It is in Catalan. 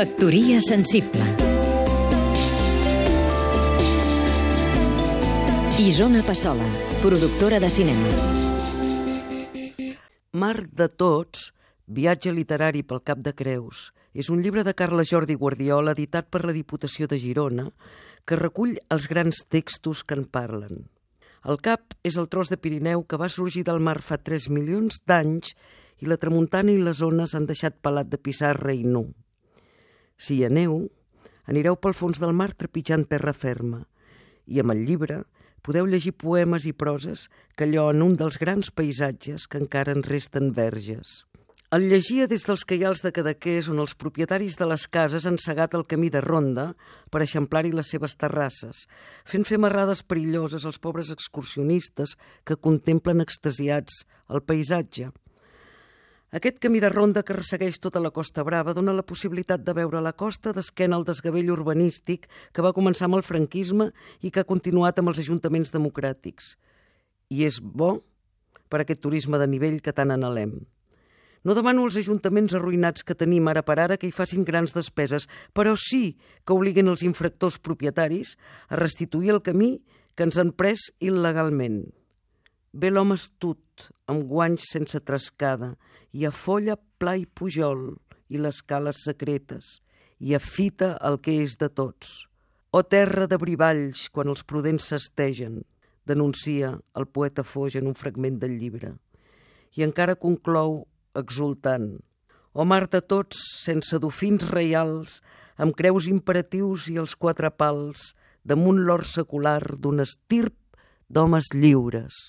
Factoria sensible Isona Passola, productora de cinema Mar de tots, viatge literari pel Cap de Creus, és un llibre de Carles Jordi Guardiola editat per la Diputació de Girona que recull els grans textos que en parlen. El cap és el tros de Pirineu que va sorgir del mar fa 3 milions d'anys i la tramuntana i les ones han deixat pelat de pissarra i nu. Si hi aneu, anireu pel fons del mar trepitjant terra ferma i amb el llibre podeu llegir poemes i proses que allò en un dels grans paisatges que encara ens resten verges. El llegia des dels queials de Cadaqués, on els propietaris de les cases han segat el camí de ronda per eixamplar-hi les seves terrasses, fent fer marrades perilloses als pobres excursionistes que contemplen extasiats el paisatge. Aquest camí de ronda que ressegueix tota la Costa Brava dona la possibilitat de veure la costa d'esquena al desgavell urbanístic que va començar amb el franquisme i que ha continuat amb els ajuntaments democràtics. I és bo per aquest turisme de nivell que tant anhelem. No demano als ajuntaments arruïnats que tenim ara per ara que hi facin grans despeses, però sí que obliguen els infractors propietaris a restituir el camí que ens han pres il·legalment. Ve l'home astut, amb guanys sense trascada, i a folla pla i pujol, i les cales secretes, i afita el que és de tots. O terra de brivalls, quan els prudents s'estegen, denuncia el poeta Foix en un fragment del llibre. I encara conclou, exultant, o mar de tots, sense dofins reials, amb creus imperatius i els quatre pals, damunt l'or secular d'un estirp d'homes lliures